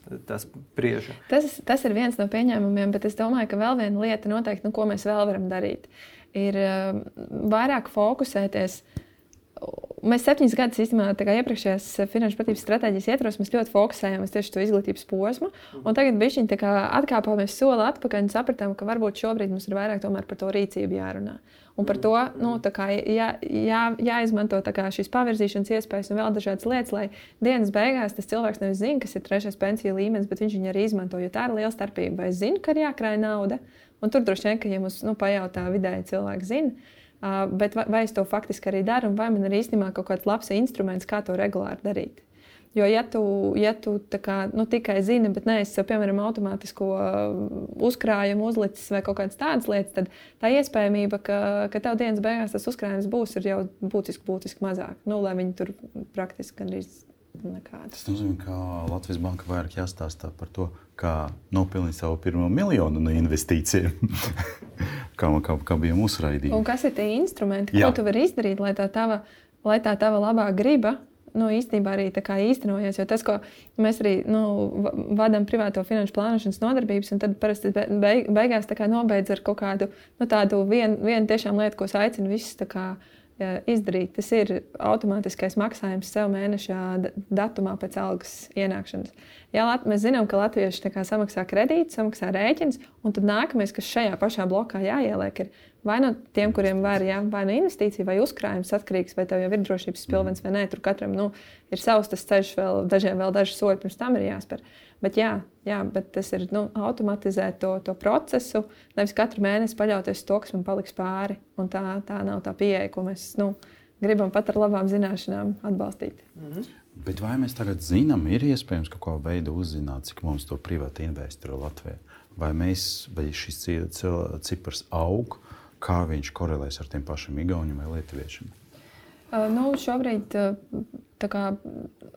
tas, tas ir viens no pieņēmumiem, bet es domāju, ka vēl viena lieta, noteikti, nu, ko mēs vēl varam darīt, ir vairāk fokusēties uh, Mēs septiņus gadus īstenībā iepriekšējās finanšu pratības stratēģijas ietvaros ļoti fokusējāmies tieši uz izglītības posmu. Tagad viņi atkāpāmies soli atpakaļ un sapratām, ka varbūt šobrīd mums ir vairāk par to rīcību jārunā. Un par to nu, jā, jā, jāizmanto šīs pavirzīšanas iespējas un vēl dažādas lietas, lai dienas beigās tas cilvēks nevis zina, kas ir trešais pensiju līmenis, bet viņš viņu arī izmanto. Jo tā ir liela starpība. Es zinu, ka ir jākrāj nauda? Un tur droši vien, ka ja mums nu, pajautā vidēji cilvēki zina, bet vai, es to faktiski arī daru, vai man ir īstenībā kaut kāds labs instruments, kā to regulāri darīt? Jo, ja tu, ja tu kā, nu, tikai zini, bet neesi sev, piemēram, automātisko uzkrājumu uzlicis vai kaut kādas tādas lietas, tad tā iespējamība, ka, ka tev dienas beigās tas uzkrājums būs, ir jau būtiski, būtiski mazāk. Nu, lai viņi tur praktiski gandrīz nekāda. Tas nozīmē, ka Latvijas Banka vairāk jāstāsta par to, kā nopelnīt savu pirmo miljonu no investīcijiem. [LAUGHS] kā, kā, kā bija mūsu raidījums. Un kas ir tie instrumenti, Jā. ko tu vari izdarīt, lai tā tava, lai tā tava labā griba nu, īstenībā arī īstenojies. Jo tas, ko mēs arī nu, vadām privāto finanšu plānošanas nodarbības, un tad parasti beig, beigās nobeidz ar kaut kādu nu, tādu vienu vien tiešām lietu, ko es aicinu visus izdarīt. Tas ir automātiskais maksājums sev mēneša datumā pēc algas ienākšanas. Jā, mēs zinām, ka latvieši samaksā kredītu, samaksā rēķinus, un tad nākamais, kas šajā pašā blokā jāieliek, ir vai no tiem, kuriem var, jā, vai no investīcija vai uzkrājums atkarīgs, vai tev jau ir drošības pilvens vai nē. Tur katram nu, ir savs ceļš, vēl dažiem vēl daži soļi pirms tam ir jāspēr. Bet, jā, jā, bet tas ir nu, automatizēt to, to procesu, nevis katru mēnesi paļauties uz to, kas man paliks pāri. Un tā, tā nav tā pieeja, ko mēs nu, gribam pat ar labām zināšanām atbalstīt. Mm -hmm. Bet vai mēs tagad zinām, ir iespējams kaut kādā veidā uzzināt, cik mums to privāti investoru Latvijā? Vai, mēs, vai šis cipars aug, kā viņš korelēs ar tiem pašiem igauniem vai lietuviešiem? Nu, šobrīd tā kā,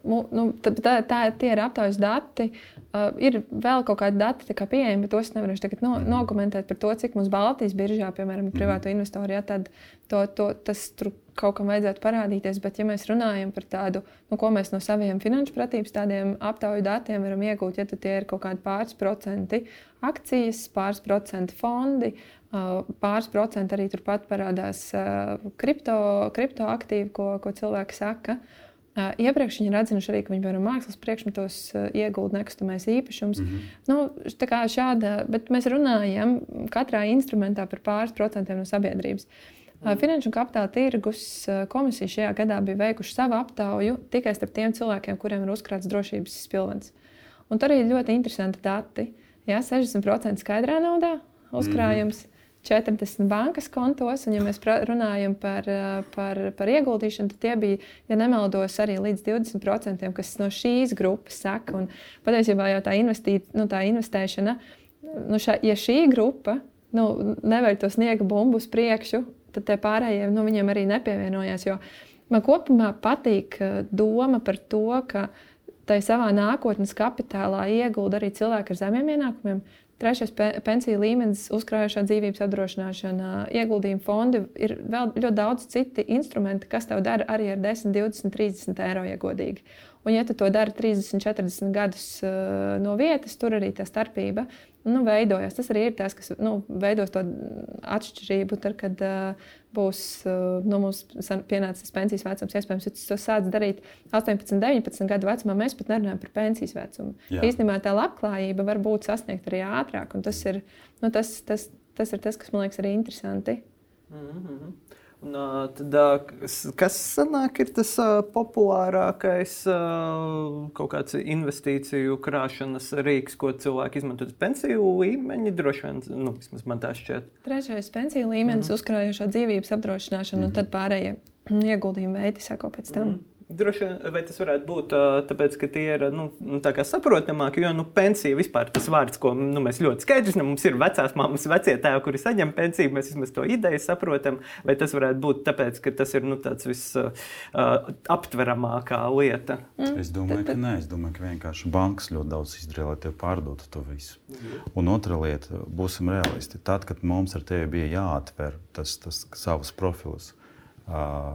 nu, tā, tā, tie ir aptaujas dati. Uh, ir vēl kaut kādi dati kā pieejami, bet tos nevarēšu tagad no, mm. nokomentēt par to, cik mums Baltijas biržā, piemēram, ir privātu mm. investoru. Ja, tad to, to, tas tur kaut kam vajadzētu parādīties. Bet, ja mēs runājam par tādu, nu, ko mēs no saviem finanšu pratības tādiem aptauju datiem varam iegūt, ja tie ir kaut kādi pāris procenti akcijas, pāris procenti fondi, uh, pāris procenti arī turpat parādās uh, kripto, kripto aktīvi, ko, ko cilvēki saka. Uh, Iepriekš viņi ir atzinuši arī, ka viņi piemēram mākslas priekšmetos iegulda nekustamais īpašums. Mm -hmm. nu, tā kā šāda, bet mēs runājam katrā instrumentā par pāris procentiem no sabiedrības. Mm. Finanšu un kapitāla tirgus komisija šajā gadā bija veikuši savu aptauju tikai starp tiem cilvēkiem, kuriem ir uzkrāts drošības spilvens. Un tur ir ļoti interesanti dati. Jā, 60% skaidrā naudā uzkrājums. Mm. 40 bankas kontos, un, ja mēs runājam par, eh, par, par ieguldīšanu, tad tie bija, ja nemaldos, arī līdz 20%, kas no šīs grupas saka. Un patiesībā jau tā, investī, nu, tā investēšana, nu, šā, ja šī grupa nu, nevar to sniega bumbu uz priekšu, tad tie pārējie nu, viņiem arī nepievienojās. Jo man kopumā patīk eh, doma par to, ka tai savā nākotnes kapitālā iegulda arī cilvēki ar zemiem ienākumiem. Trešais pensiju līmenis, uzkrājušā dzīvības apdrošināšana, ieguldījuma fondi. Ir vēl ļoti daudz citu instrumentu, kas tev dara arī ar 10, 20, 30 eiro ieguldīgi. Un, ja tu to dari 30, 40 gadus uh, no vietas, tur arī tā starpība nu, veidojas. Tas arī ir tas, kas nu, veidos to atšķirību, tad, kad uh, būs uh, nu, mums pienācis pensijas vecums. Iespējams, ja tu to sāc darīt 18, 19 gadu vecumā, mēs pat nerunājam par pensijas vecumu. Jā. Īstenībā tā labklājība var būt sasniegta arī ātrāk, un tas ir, nu, tas, tas, tas, ir tas, kas man liekas arī interesanti. Mm -hmm. Un, tad, kas sanāk, ir tas populārākais kaut kāds investīciju krāšanas rīks, ko cilvēki izmanto pensiju līmeņi? Droši vien, nu, vismaz man tā šķiet. Trešais pensiju līmenis, mm. uzkrājošā dzīvības apdrošināšana, mm. un tad pārējie ieguldījumi veidi sako pēc tam. Mm. Droši vien tas varētu būt tāpēc, ka tie ir nu, nu saprotamāki. Jo nu, pensija vispār ir tas vārds, ko nu, mēs ļoti skaidri zinām. Mums ir vecās mammas, vecie tēvi, kuri saņem pensiju. Mēs vismaz to ideju saprotam. Vai tas varētu būt tāpēc, ka tas ir nu, tāds visaptveramākā uh, lieta? Mm. Es domāju, ka nē. Es domāju, ka vienkārši bankas ļoti daudz izdarīja, lai te pārdotu to visu. Mm. Un otra lieta, būsim realisti. Tad, kad mums ar tevi bija jāatver tas, tas savus profilus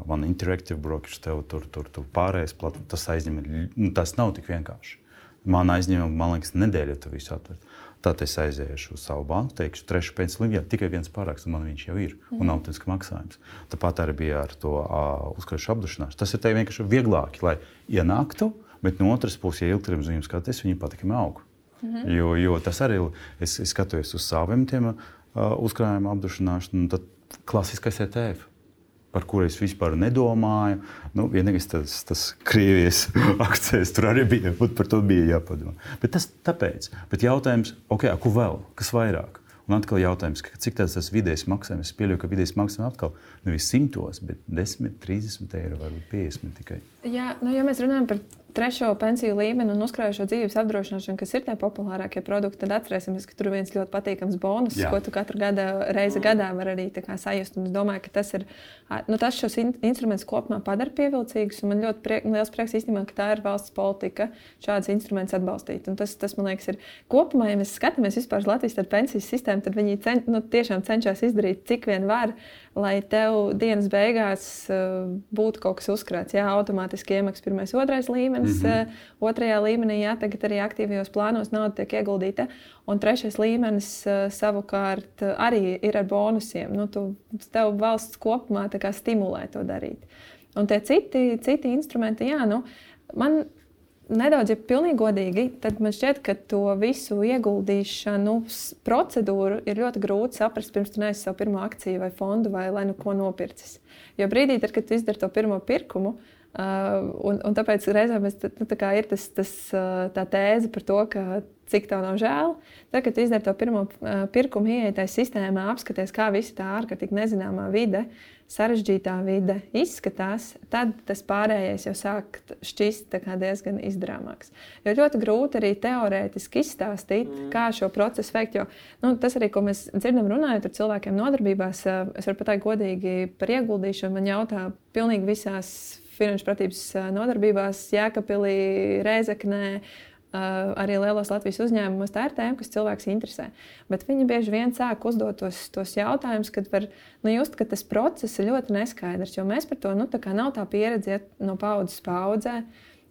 man interactive brokers, tev tur, tur, tur pārējais plats, tas aizņem. Nu, tas nav tik vienkārši. Man aizņem, man liekas, nedēļa, tu visu atver. Tad es aiziešu uz savu banku, teikšu, trešā pensiju līnijā tikai viens paraksts, un man viņš jau ir, mm. un automātiski maksājums. Tāpat arī bija ar to uh, uzkrājušu apdušināšanu. Tas ir tev vienkārši vieglāk, lai ienāktu, bet no otras puses, ja ilgtermiņā zīmēs skaties, viņi patīkami aug. Mm -hmm. jo, jo tas arī es, es skatos uz saviem tiem uh, uzkrājumu apdušināšanu, tad klasiskais ETF par kuriem es vispār nedomāju. Nu, vienīgais tas, tas Krievijas [LAUGHS] akcents tur arī bija, par to bija jāpadomā. Bet tas tāpēc. Bet jautājums, okay, ko vēl? Kas vairāk? Un atkal jautājums, cik tas ir vidējais maksājums. Es pieļauju, ka vidējais maksājums atkal nevis simtos, bet 10, 30 eiro, varbūt 50 tikai. Jā, nu, ja mēs runājam par trešo pensiju līmeni un uzkrājušo dzīves apdrošināšanu, kas ir tie populārākie produkti, tad atcerēsimies, ka tur ir viens ļoti patīkams bonus, Jā. ko tu katru gada, reizi mm. gadā vari arī sajust. Un es domāju, ka tas ir nu, tas šos in instrumentus kopumā padara pievilcīgus. Man ļoti priek, liels prieks īstenībā, ka tā ir valsts politika šādus instrumentus atbalstīt. Un tas, tas, man liekas, ir kopumā, ja mēs skatāmies vispār uz Latvijas pensijas sistēmu, tad viņi cen, nu, tiešām cenšas izdarīt, cik vien var lai tev dienas beigās uh, būtu kaut kas uzkrāts. Jā, automātiski automātiski iemaksas pirmais, otrais līmenis. Mm -hmm. Otrajā līmenī, jā, tagad arī aktīvajos plānos nauda tiek ieguldīta. Un trešais līmenis savukārt arī ir ar bonusiem. Nu, tu, tev valsts kopumā stimulē to darīt. Un tie citi, citi instrumenti, jā, nu, man nedaudz, ja pilnīgi godīgi, tad man šķiet, ka to visu ieguldīšanu procedūru ir ļoti grūti saprast, pirms tu neesi savu pirmo akciju vai fondu vai lai nu ko nopircis. Jo brīdī, tad, kad tu izdari to pirmo pirkumu, uh, un, un tāpēc reizēm es, nu, tā ir tas, tas, uh, tā tēze par to, ka cik tev nav žēl. Tad, kad izdari to pirmo uh, pirkumu, ieitais sistēmā, apskaties, kā visa tā ārkārtīgi nezināmā vide uh, sarežģītā vide izskatās, tad tas pārējais jau sāk šķist diezgan izdarāmāks. Jo ļoti grūti arī teorētiski izstāstīt, mm. kā šo procesu veikt. Jo, nu, tas arī, ko mēs dzirdam, runājot ar cilvēkiem nodarbībās, eh, es varu pateikt godīgi par ieguldīšanu. Man jautā pilnīgi visās finanšu pratības nodarbībās, Jēkabīlī, Reizeknē arī lielos Latvijas uzņēmumos tā ir tēma, kas cilvēks interesē. Bet viņi bieži vien sāk uzdot tos, tos jautājumus, kad var nu, just, ka tas process ir ļoti neskaidrs. Jo mēs par to nu, tā nav tā pieredze no paudzes paudzē.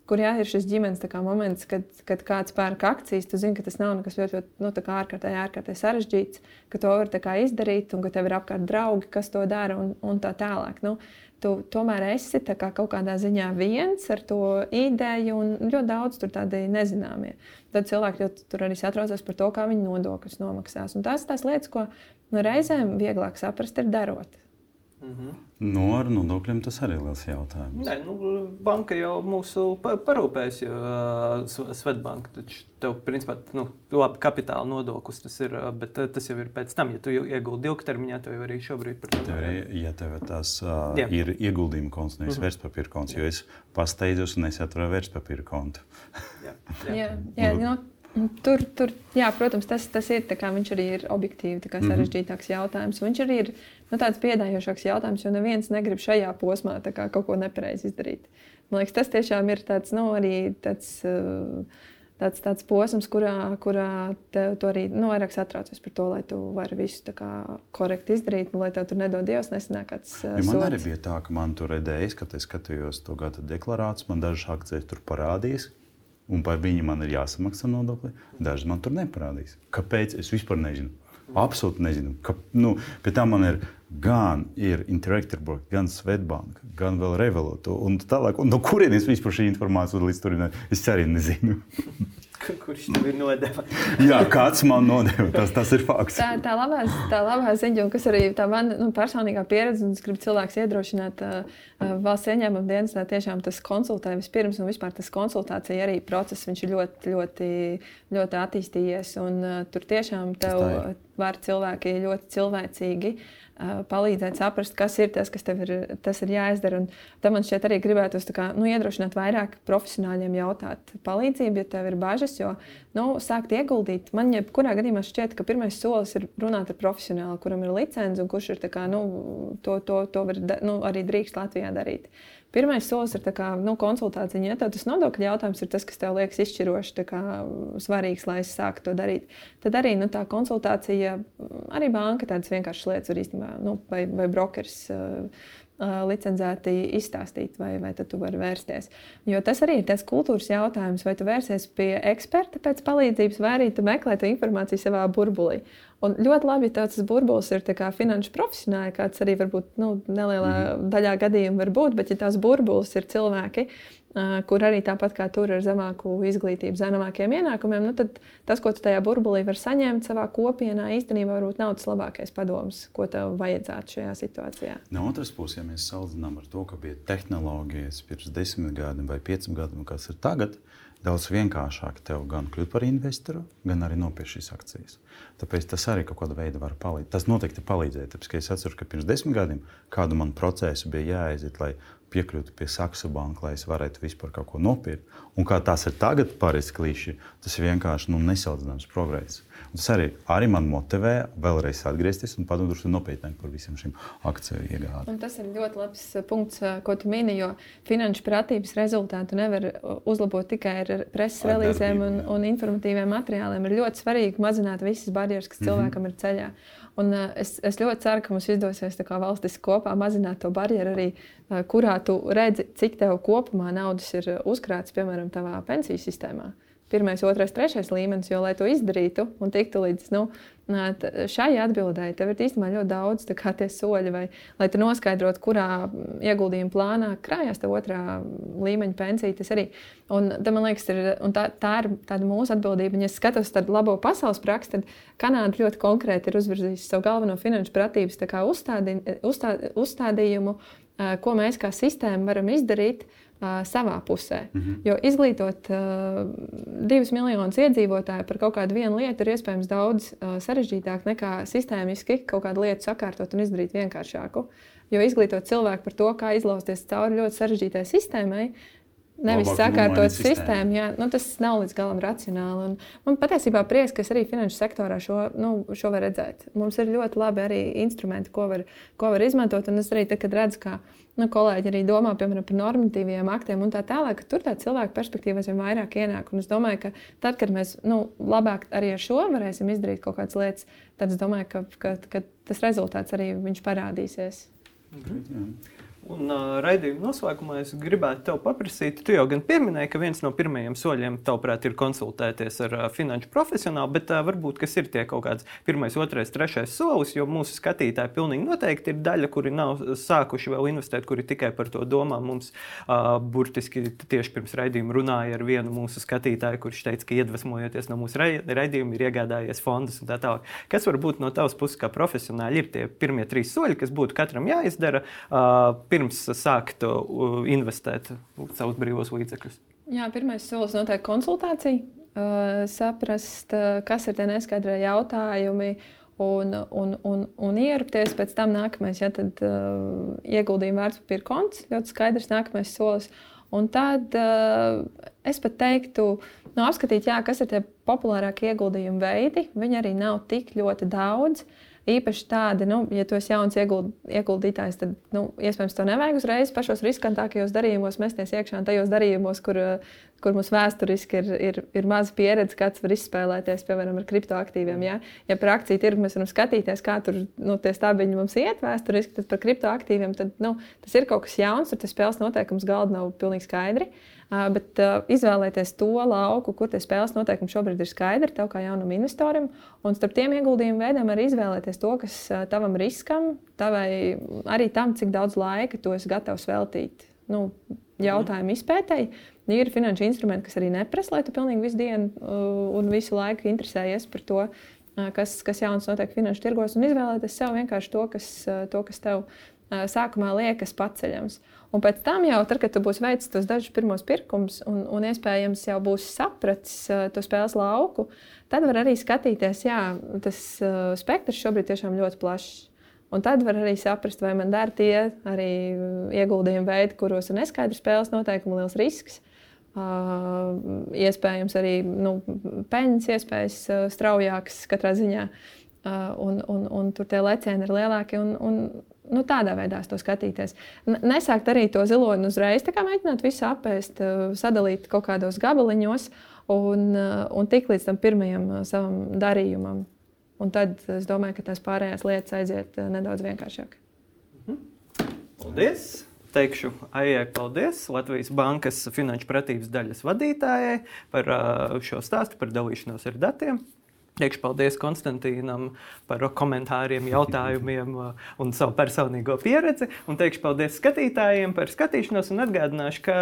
Kur jā, ir šis ģimenes moments, kad, kad kāds pērk akcijas, tu zini, ka tas nav nekas ļoti, ļoti nu, ārkārtēji, ārkārtēji sarežģīts, ka to var izdarīt un ka tev ir apkārt draugi, kas to dara un, un tā tālāk. Nu, tu tomēr esi kā kaut kādā ziņā viens ar to ideju, un ļoti daudz tur tādi nezināmie. Tad cilvēki tur arī satraucas par to, kā viņi nodokļus nomaksās. Un tās ir tās lietas, ko nu, reizēm vieglāk saprast, ir darot. Mm -hmm. No ar nodokļiem tas arī ir liels jautājums. Nē, nu, banka jau mūsu parūpēs, jo uh, Svetbanka taču tev, principā, nu, labi, kapitāla nodoklis tas ir, bet tas jau ir pēc tam, ja tu ieguldi ilgtermiņā, tev arī šobrīd par to. Ir, ja tev tas uh, Jā. ir ieguldījuma konts, nevis mm -hmm. vērtspapīra konts, jo es pasteidzos un es atvēru vērtspapīra kontu. jā, [LAUGHS] jā. jā, jā, jā, Tur, tur jā, protams, tas, tas ir. Viņš arī ir objektīvi kā, mhm. sarežģītāks jautājums. Viņš arī ir nu, tāds piedāvājošāks jautājums, jo neviens negrib šajā posmā kā, kaut ko nepareizi izdarīt. Man liekas, tas tiešām ir tāds, nu, arī tāds. Uh, tāds, tāds posms, kurā, kurā tev arī nu, vairāk satraucies par to, lai tu vari visu kā, korekti izdarīt, un lai tev tur nedod Dievs, nesanāk kāds. Uh, ja man sots. arī bija tā, ka man tur redzējis, kad es skatījos to gada deklarāciju, man dažas akcijas tur parādījās un par viņu man ir jāsamaksā nodokļi. Daži man tur neparādīs. Kāpēc? Es vispār nezinu. Absolūti nezinu. Ka, nu, pie tam man ir gan ir Interactive, gan Svetbank, gan vēl Revolut. Un tālāk, un no kurienes vispār šī informācija līdz tur ir? Es arī nezinu. Kurš tev ir nodevis? [LAUGHS] Jā, kāds man nodeva. Tas, tas ir fakts. Tā, tā, labā, tā labā ziņa, kas arī tā man nu, personīgā pieredze, un es gribu cilvēks iedrošināt uh, valsts ieņēmuma dienestā, tiešām tas konsultē vispirms, un vispār tas konsultācija arī process, viņš ir ļoti, ļoti, ļoti attīstījies. Un, uh, tur tiešām tev var cilvēki ļoti cilvēcīgi. Uh, palīdzēt saprast, kas ir tas, kas tev ir, tas ir jāizdara. Un tam man šķiet arī gribētu kā, nu, iedrošināt vairāk profesionāļiem jautāt palīdzību, ja tev ir bažas. Jo nu, sākt ieguldīt, man jebkurā gadījumā šķiet, ka pirmais solis ir runāt ar profesionāli, kuram ir licence un kurš ir kā, nu, to, to, to var, nu, arī drīkst Latvijā darīt. Pirmais solis ir kā, nu, konsultācija. Ja tas nodokļu jautājums ir tas, kas tev liekas izšķiroši kā, svarīgs, lai es sāktu to darīt, tad arī nu, tā konsultācija, arī banka tādas vienkāršas lietas var īstenībā, nu, vai, vai brokeris. Licencēti izstāstīt, vai, vai tu vari vērsties. Jo tas arī ir tas kultūras jautājums, vai tu vērsies pie eksperta pēc palīdzības, vai arī tu meklē to informāciju savā burbulī. Un ļoti labi, ja tas burbulis ir finanšu profesionāli, kāds arī varbūt nu, nelielā mm. daļā gadījumā var būt, bet ja tās burbulis ir cilvēki, kur arī tāpat kā tur ar zemāku izglītību, zemākiem ienākumiem, nu, tad tas, ko tu tajā burbulī vari saņemt savā kopienā, īstenībā varbūt nav tas labākais padoms, ko tev vajadzētu šajā situācijā. No otras puses, ja mēs salīdzinām ar to, ka bija tehnoloģijas pirms desmit gadiem vai pieciem gadiem, kas ir tagad, daudz vienkāršāk tev gan kļūt par investoru, gan arī nopirkt šīs akcijas. Tāpēc tas arī kaut kādā veidā var palīdzēt. Tas noteikti palīdzēja. Tāpēc es atceros, ka pirms desmit gadiem kādu man procesu bija jāaiziet, lai piekļūtu pie Saksa banka, lai es varētu vispār kaut ko nopirkt. Un kā tas ir tagad, pārējais klīši, tas vienkārši nu, nesalīdzināms progress. Un tas arī, arī man motivē vēlreiz atgriezties un padomāt nopietnāk par visiem šiem akciju iegādēm. Tas ir ļoti labs uh, punkts, uh, ko tu mini, jo finanšu pratības rezultātu nevar uh, uzlabot tikai ar preses relīzēm un, un informatīviem materiāliem. Ir ļoti svarīgi mazināt visas barjeras, kas mm -hmm. cilvēkam ir ceļā. Un, uh, es, es ļoti ceru, ka mums izdosies valstis kopā mazināt to barjeru arī, uh, kurā tu redzi, cik tev kopumā naudas ir uzkrāts, piemēram, tavā pensiju sistēmā. Pirmais, otrais, trešais līmenis, jo, lai to izdarītu un tiktu līdz nu, šai atbildēji, tev ir īstenībā ļoti daudz tie soļi, vai, lai tu noskaidrotu, kurā ieguldījuma plānā krājās tā otrā līmeņa pensija. Tas arī un, man liekas, ir, tā, tā ir tāda mūsu atbildība. Ja skatos tādu labo pasaules praksi, tad Kanāda ļoti konkrēti ir uzvirzījusi savu galveno finanšu pratības uzstādi, uzstā, uzstādījumu, ko mēs kā sistēma varam izdarīt uh, savā pusē. Mm -hmm. Jo izglītot uh, divus miljonus iedzīvotāju par kaut kādu vienu lietu ir iespējams daudz uh, sarežģītāk nekā sistēmiski kaut kādu lietu sakārtot un izdarīt vienkāršāku. Jo izglītot cilvēku par to, kā izlausties cauri ļoti sarežģītai sistēmai, Nevis sakārtot sistēmu, jā, nu, tas nav līdz galam racionāli. Un man patiesībā prieks, ka arī finanšu sektorā šo, nu, šo var redzēt. Mums ir ļoti labi arī instrumenti, ko var, ko var izmantot. Un es arī tad, kad redzu, ka nu, kolēģi arī domā piemēram, par normatīviem aktiem un tā tālāk, ka tur tā cilvēka perspektīva aizvien vairāk ienāk. Un es domāju, ka tad, kad mēs nu, labāk arī ar šo varēsim izdarīt kaut kādas lietas, tad es domāju, ka, ka, ka tas rezultāts arī parādīsies. Mhm. Un uh, raidījuma noslēgumā es gribētu te paprasīt, tu jau gan pieminēji, ka viens no pirmajiem soļiem, tavuprāt, ir konsultēties ar uh, finanšu profesionālu, bet uh, varbūt kas ir tie kaut kāds pirmais, otrais, trešais solis, jo mūsu skatītāji pilnīgi noteikti ir daļa, kuri nav sākuši vēl investēt, kuri tikai par to domā. Mums uh, burtiski tieši pirms raidījuma runāja ar vienu mūsu skatītāju, kurš teica, ka iedvesmojoties no mūsu raidījuma, ir iegādājies fondus un tā tālāk. Kas varbūt no tavas puses kā profesionāli ir tie pirmie trīs soļi, kas būtu katram jāizdara? Uh, pirms sākt investēt savus brīvos līdzekļus? Jā, pirmais solis noteikti konsultācija. Uh, saprast, uh, kas ir tie neskaidrie jautājumi, un, un, un, un ierapties. Pēc tam nākamais, ja tad uh, ieguldījuma vērtspapīra konts, ļoti skaidrs nākamais solis. Un tad uh, es pat teiktu, nu, apskatīt, jā, kas ir tie populārākie ieguldījuma veidi. Viņi arī nav tik ļoti daudz. Uh, īpaši tādi, nu, ja tu esi jauns ieguld, ieguldītājs, tad nu, iespējams to nevajag uzreiz pašos riskantākajos darījumos mesties iekšā un tajos darījumos, kur, kur mums vēsturiski ir, ir, ir maza pieredze, kāds var izspēlēties, piemēram, ar kriptoaktīviem. Ja, ja par akciju tirgu mēs varam skatīties, kā tur nu, tie stabiņi mums iet vēsturiski, tad par kriptoaktīviem tad, nu, tas ir kaut kas jauns, tur tas spēles noteikums galda nav pilnīgi skaidri. Bet uh, izvēlēties to lauku, kur tie spēles noteikumi šobrīd ir skaidri, tev kā jaunam investoram, un starp tiem ieguldījumu veidiem arī izvēlēties to, kas uh, tavam riskam, tavai arī tam, cik daudz laika tu esi gatavs veltīt nu, jautājumu izpētēji. Ir finanšu instrumenti, kas arī neprasa, lai tu pilnīgi visu dienu uh, un visu laiku interesējies par to, uh, kas, kas jauns notiek finanšu tirgos, un izvēlēties sev vienkārši to, kas, uh, to, kas tev sākumā liekas paceļams. Un pēc tam, jau tad, kad tu būsi veicis tos dažus pirmos pirkumus un, un iespējams jau būsi sapratis uh, to spēles lauku, tad var arī skatīties, jā, tas uh, spektrs šobrīd tiešām ļoti plašs. Un tad var arī saprast, vai man dara tie arī ieguldījumi veidi, kuros ir neskaidrs spēles noteikumi, liels risks. Uh, iespējams, arī nu, peļņas iespējas uh, straujākas katrā ziņā. Uh, un, un, un tur tie lecieni ir lielāki. Un, un, nu, tādā veidā to skatīties. Nesākt arī to ziloņu uzreiz, tā kā mēģināt visu apēst, eh, sadalīt kaut kādos gabaliņos un, eh, un tik līdz tam pirmajam eh, savam darījumam. Un tad es domāju, ka tās pārējās lietas aiziet nedaudz vienkāršāk. Mhm. Paldies! Teikšu, Aijai, paldies Latvijas Bankas finanšu pratības daļas vadītājai par šo stāstu, par dalīšanos ar datiem. Teikšu paldies Konstantīnam par komentāriem, jautājumiem [LAUGHS] uh, un savu personīgo pieredzi. Un teikšu paldies skatītājiem par skatīšanos. Un atgādināšu, ka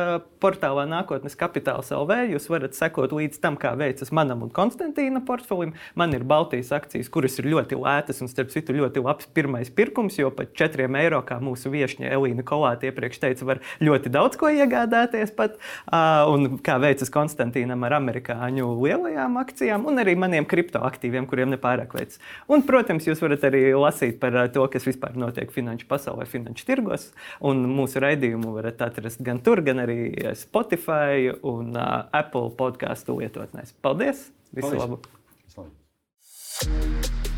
portālā Nākotnes kapitāls LV jūs varat sekot līdz tam, kā veicas manam un Konstantīna portfelim. Man ir Baltijas akcijas, kuras ir ļoti lētas un, starp citu, ļoti labs pirmais pirkums, jo pat 4 eiro, kā mūsu viesņa Elīna Kolāte iepriekš teica, var ļoti daudz ko iegādāties. Pat, uh, un kā veicas Konstantīnam ar amerikāņu lielajām akcijām un arī maniem kripto aktīviem, kuriem nepārāk veicas. Un, protams, jūs varat arī lasīt par uh, to, kas vispār notiek finanšu pasaulē, finanšu tirgos. Un mūsu raidījumu varat atrast gan tur, gan arī Spotify un uh, Apple podkāstu lietotnēs. Paldies! Visu Paldies. labu! Visu labu.